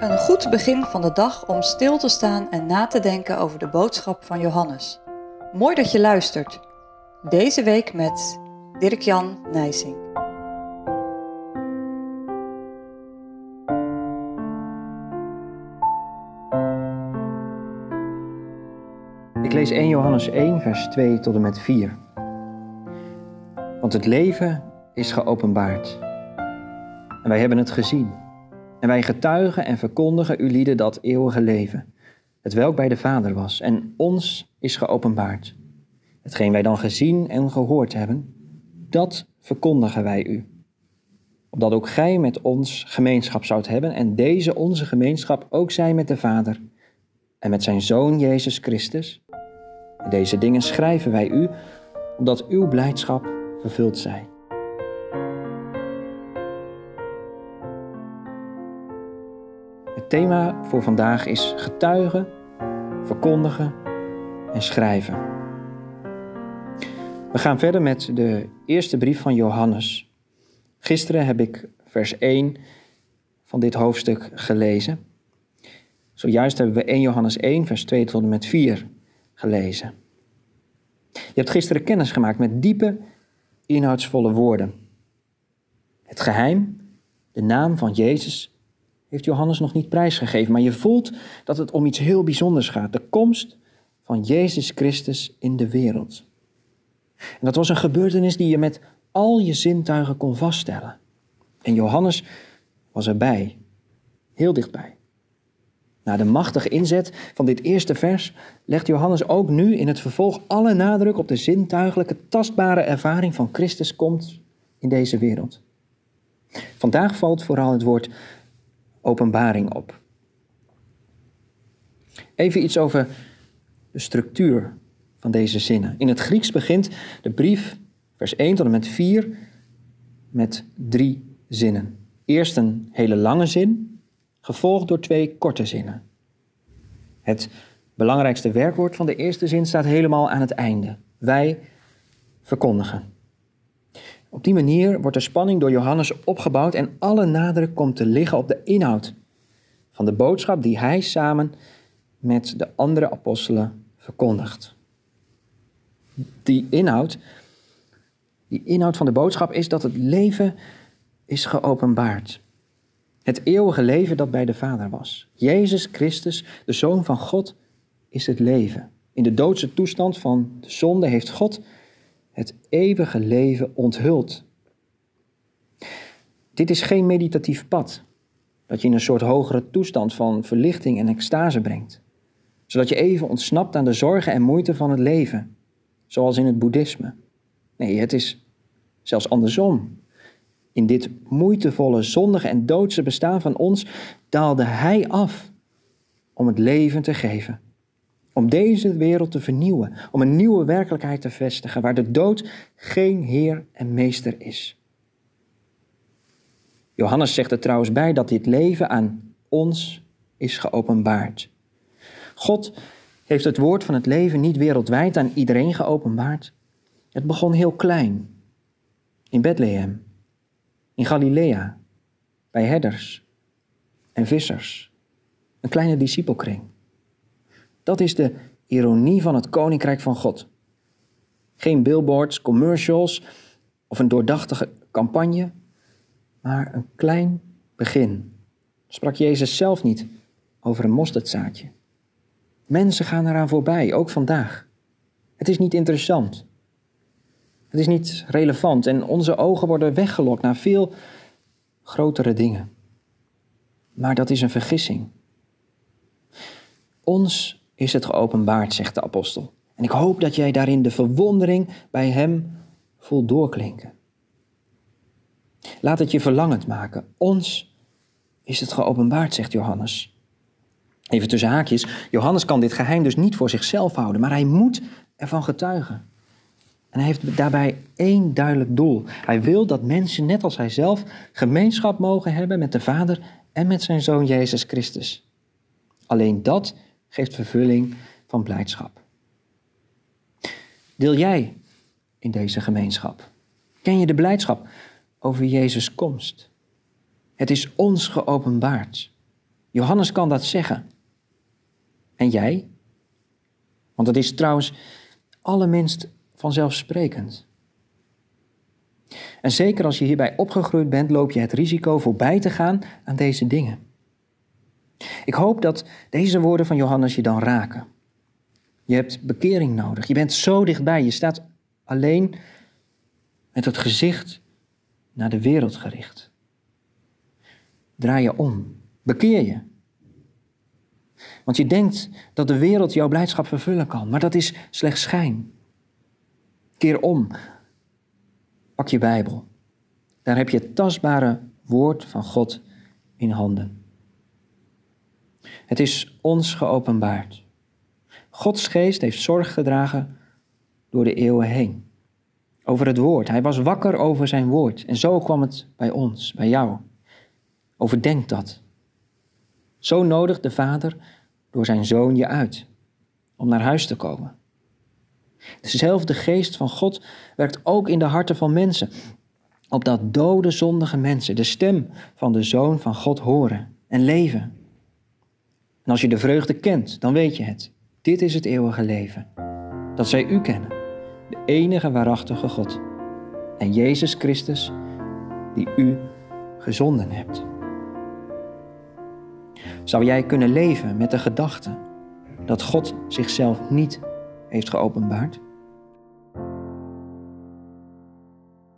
Een goed begin van de dag om stil te staan en na te denken over de boodschap van Johannes. Mooi dat je luistert. Deze week met Dirk-Jan Nijsing. Ik lees 1 Johannes 1, vers 2 tot en met 4. Want het leven is geopenbaard. En wij hebben het gezien. En wij getuigen en verkondigen u lieden dat eeuwige leven, het welk bij de Vader was en ons is geopenbaard. Hetgeen wij dan gezien en gehoord hebben, dat verkondigen wij u. Opdat ook gij met ons gemeenschap zoudt hebben en deze onze gemeenschap ook zij met de Vader en met zijn Zoon Jezus Christus. En deze dingen schrijven wij u, opdat uw blijdschap vervuld zij. Het thema voor vandaag is getuigen, verkondigen en schrijven. We gaan verder met de eerste brief van Johannes. Gisteren heb ik vers 1 van dit hoofdstuk gelezen. Zojuist hebben we 1 Johannes 1, vers 2 tot en met 4 gelezen. Je hebt gisteren kennis gemaakt met diepe, inhoudsvolle woorden. Het geheim, de naam van Jezus, heeft Johannes nog niet prijsgegeven, maar je voelt dat het om iets heel bijzonders gaat. De komst van Jezus Christus in de wereld. En dat was een gebeurtenis die je met al je zintuigen kon vaststellen. En Johannes was erbij, heel dichtbij. Na de machtige inzet van dit eerste vers legt Johannes ook nu in het vervolg alle nadruk op de zintuigelijke, tastbare ervaring van Christus komt in deze wereld. Vandaag valt vooral het woord openbaring op. Even iets over de structuur van deze zinnen. In het Grieks begint de brief, vers 1 tot en met 4, met drie zinnen. Eerst een hele lange zin, gevolgd door twee korte zinnen. Het belangrijkste werkwoord van de eerste zin staat helemaal aan het einde. Wij verkondigen. Op die manier wordt de spanning door Johannes opgebouwd en alle nadruk komt te liggen op de inhoud van de boodschap die hij samen met de andere apostelen verkondigt. Die inhoud, die inhoud van de boodschap is dat het leven is geopenbaard. Het eeuwige leven dat bij de Vader was. Jezus Christus, de Zoon van God, is het leven. In de doodse toestand van de zonde heeft God het eeuwige leven onthuld. Dit is geen meditatief pad dat je in een soort hogere toestand van verlichting en extase brengt, zodat je even ontsnapt aan de zorgen en moeite van het leven, zoals in het boeddhisme. Nee, het is zelfs andersom. In dit moeitevolle, zondige en doodse bestaan van ons daalde Hij af om het leven te geven. Om deze wereld te vernieuwen, om een nieuwe werkelijkheid te vestigen waar de dood geen heer en meester is. Johannes zegt er trouwens bij dat dit leven aan ons is geopenbaard. God heeft het woord van het leven niet wereldwijd aan iedereen geopenbaard. Het begon heel klein, in Bethlehem, in Galilea, bij herders en vissers, een kleine discipelkring. Dat is de ironie van het koninkrijk van God. Geen billboards, commercials of een doordachte campagne, maar een klein begin. Sprak Jezus zelf niet over een mosterdzaadje. Mensen gaan eraan voorbij, ook vandaag. Het is niet interessant. Het is niet relevant en onze ogen worden weggelokt naar veel grotere dingen. Maar dat is een vergissing. Ons is het geopenbaard, zegt de apostel. En ik hoop dat jij daarin de verwondering bij hem voelt doorklinken. Laat het je verlangend maken. Ons is het geopenbaard, zegt Johannes. Even tussen haakjes, Johannes kan dit geheim dus niet voor zichzelf houden, maar hij moet ervan getuigen. En hij heeft daarbij één duidelijk doel. Hij wil dat mensen, net als hij zelf, gemeenschap mogen hebben met de Vader en met zijn Zoon Jezus Christus. Alleen dat geeft vervulling van blijdschap. Deel jij in deze gemeenschap? Ken je de blijdschap over Jezus' komst? Het is ons geopenbaard. Johannes kan dat zeggen. En jij? Want het is trouwens allerminst vanzelfsprekend. En zeker als je hierbij opgegroeid bent, loop je het risico voorbij te gaan aan deze dingen. Ik hoop dat deze woorden van Johannes je dan raken. Je hebt bekering nodig. Je bent zo dichtbij. Je staat alleen met het gezicht naar de wereld gericht. Draai je om. Bekeer je. Want je denkt dat de wereld jouw blijdschap vervullen kan, maar dat is slechts schijn. Keer om. Pak je Bijbel. Daar heb je het tastbare woord van God in handen. Het is ons geopenbaard. Gods geest heeft zorg gedragen door de eeuwen heen. Over het woord. Hij was wakker over zijn woord. En zo kwam het bij ons, bij jou. Overdenk dat. Zo nodigt de Vader door zijn zoon je uit om naar huis te komen. Dezelfde geest van God werkt ook in de harten van mensen, opdat dode, zondige mensen de stem van de zoon van God horen en leven. En als je de vreugde kent, dan weet je het. Dit is het eeuwige leven. Dat zij u kennen, de enige waarachtige God. En Jezus Christus, die u gezonden hebt. Zou jij kunnen leven met de gedachte dat God zichzelf niet heeft geopenbaard?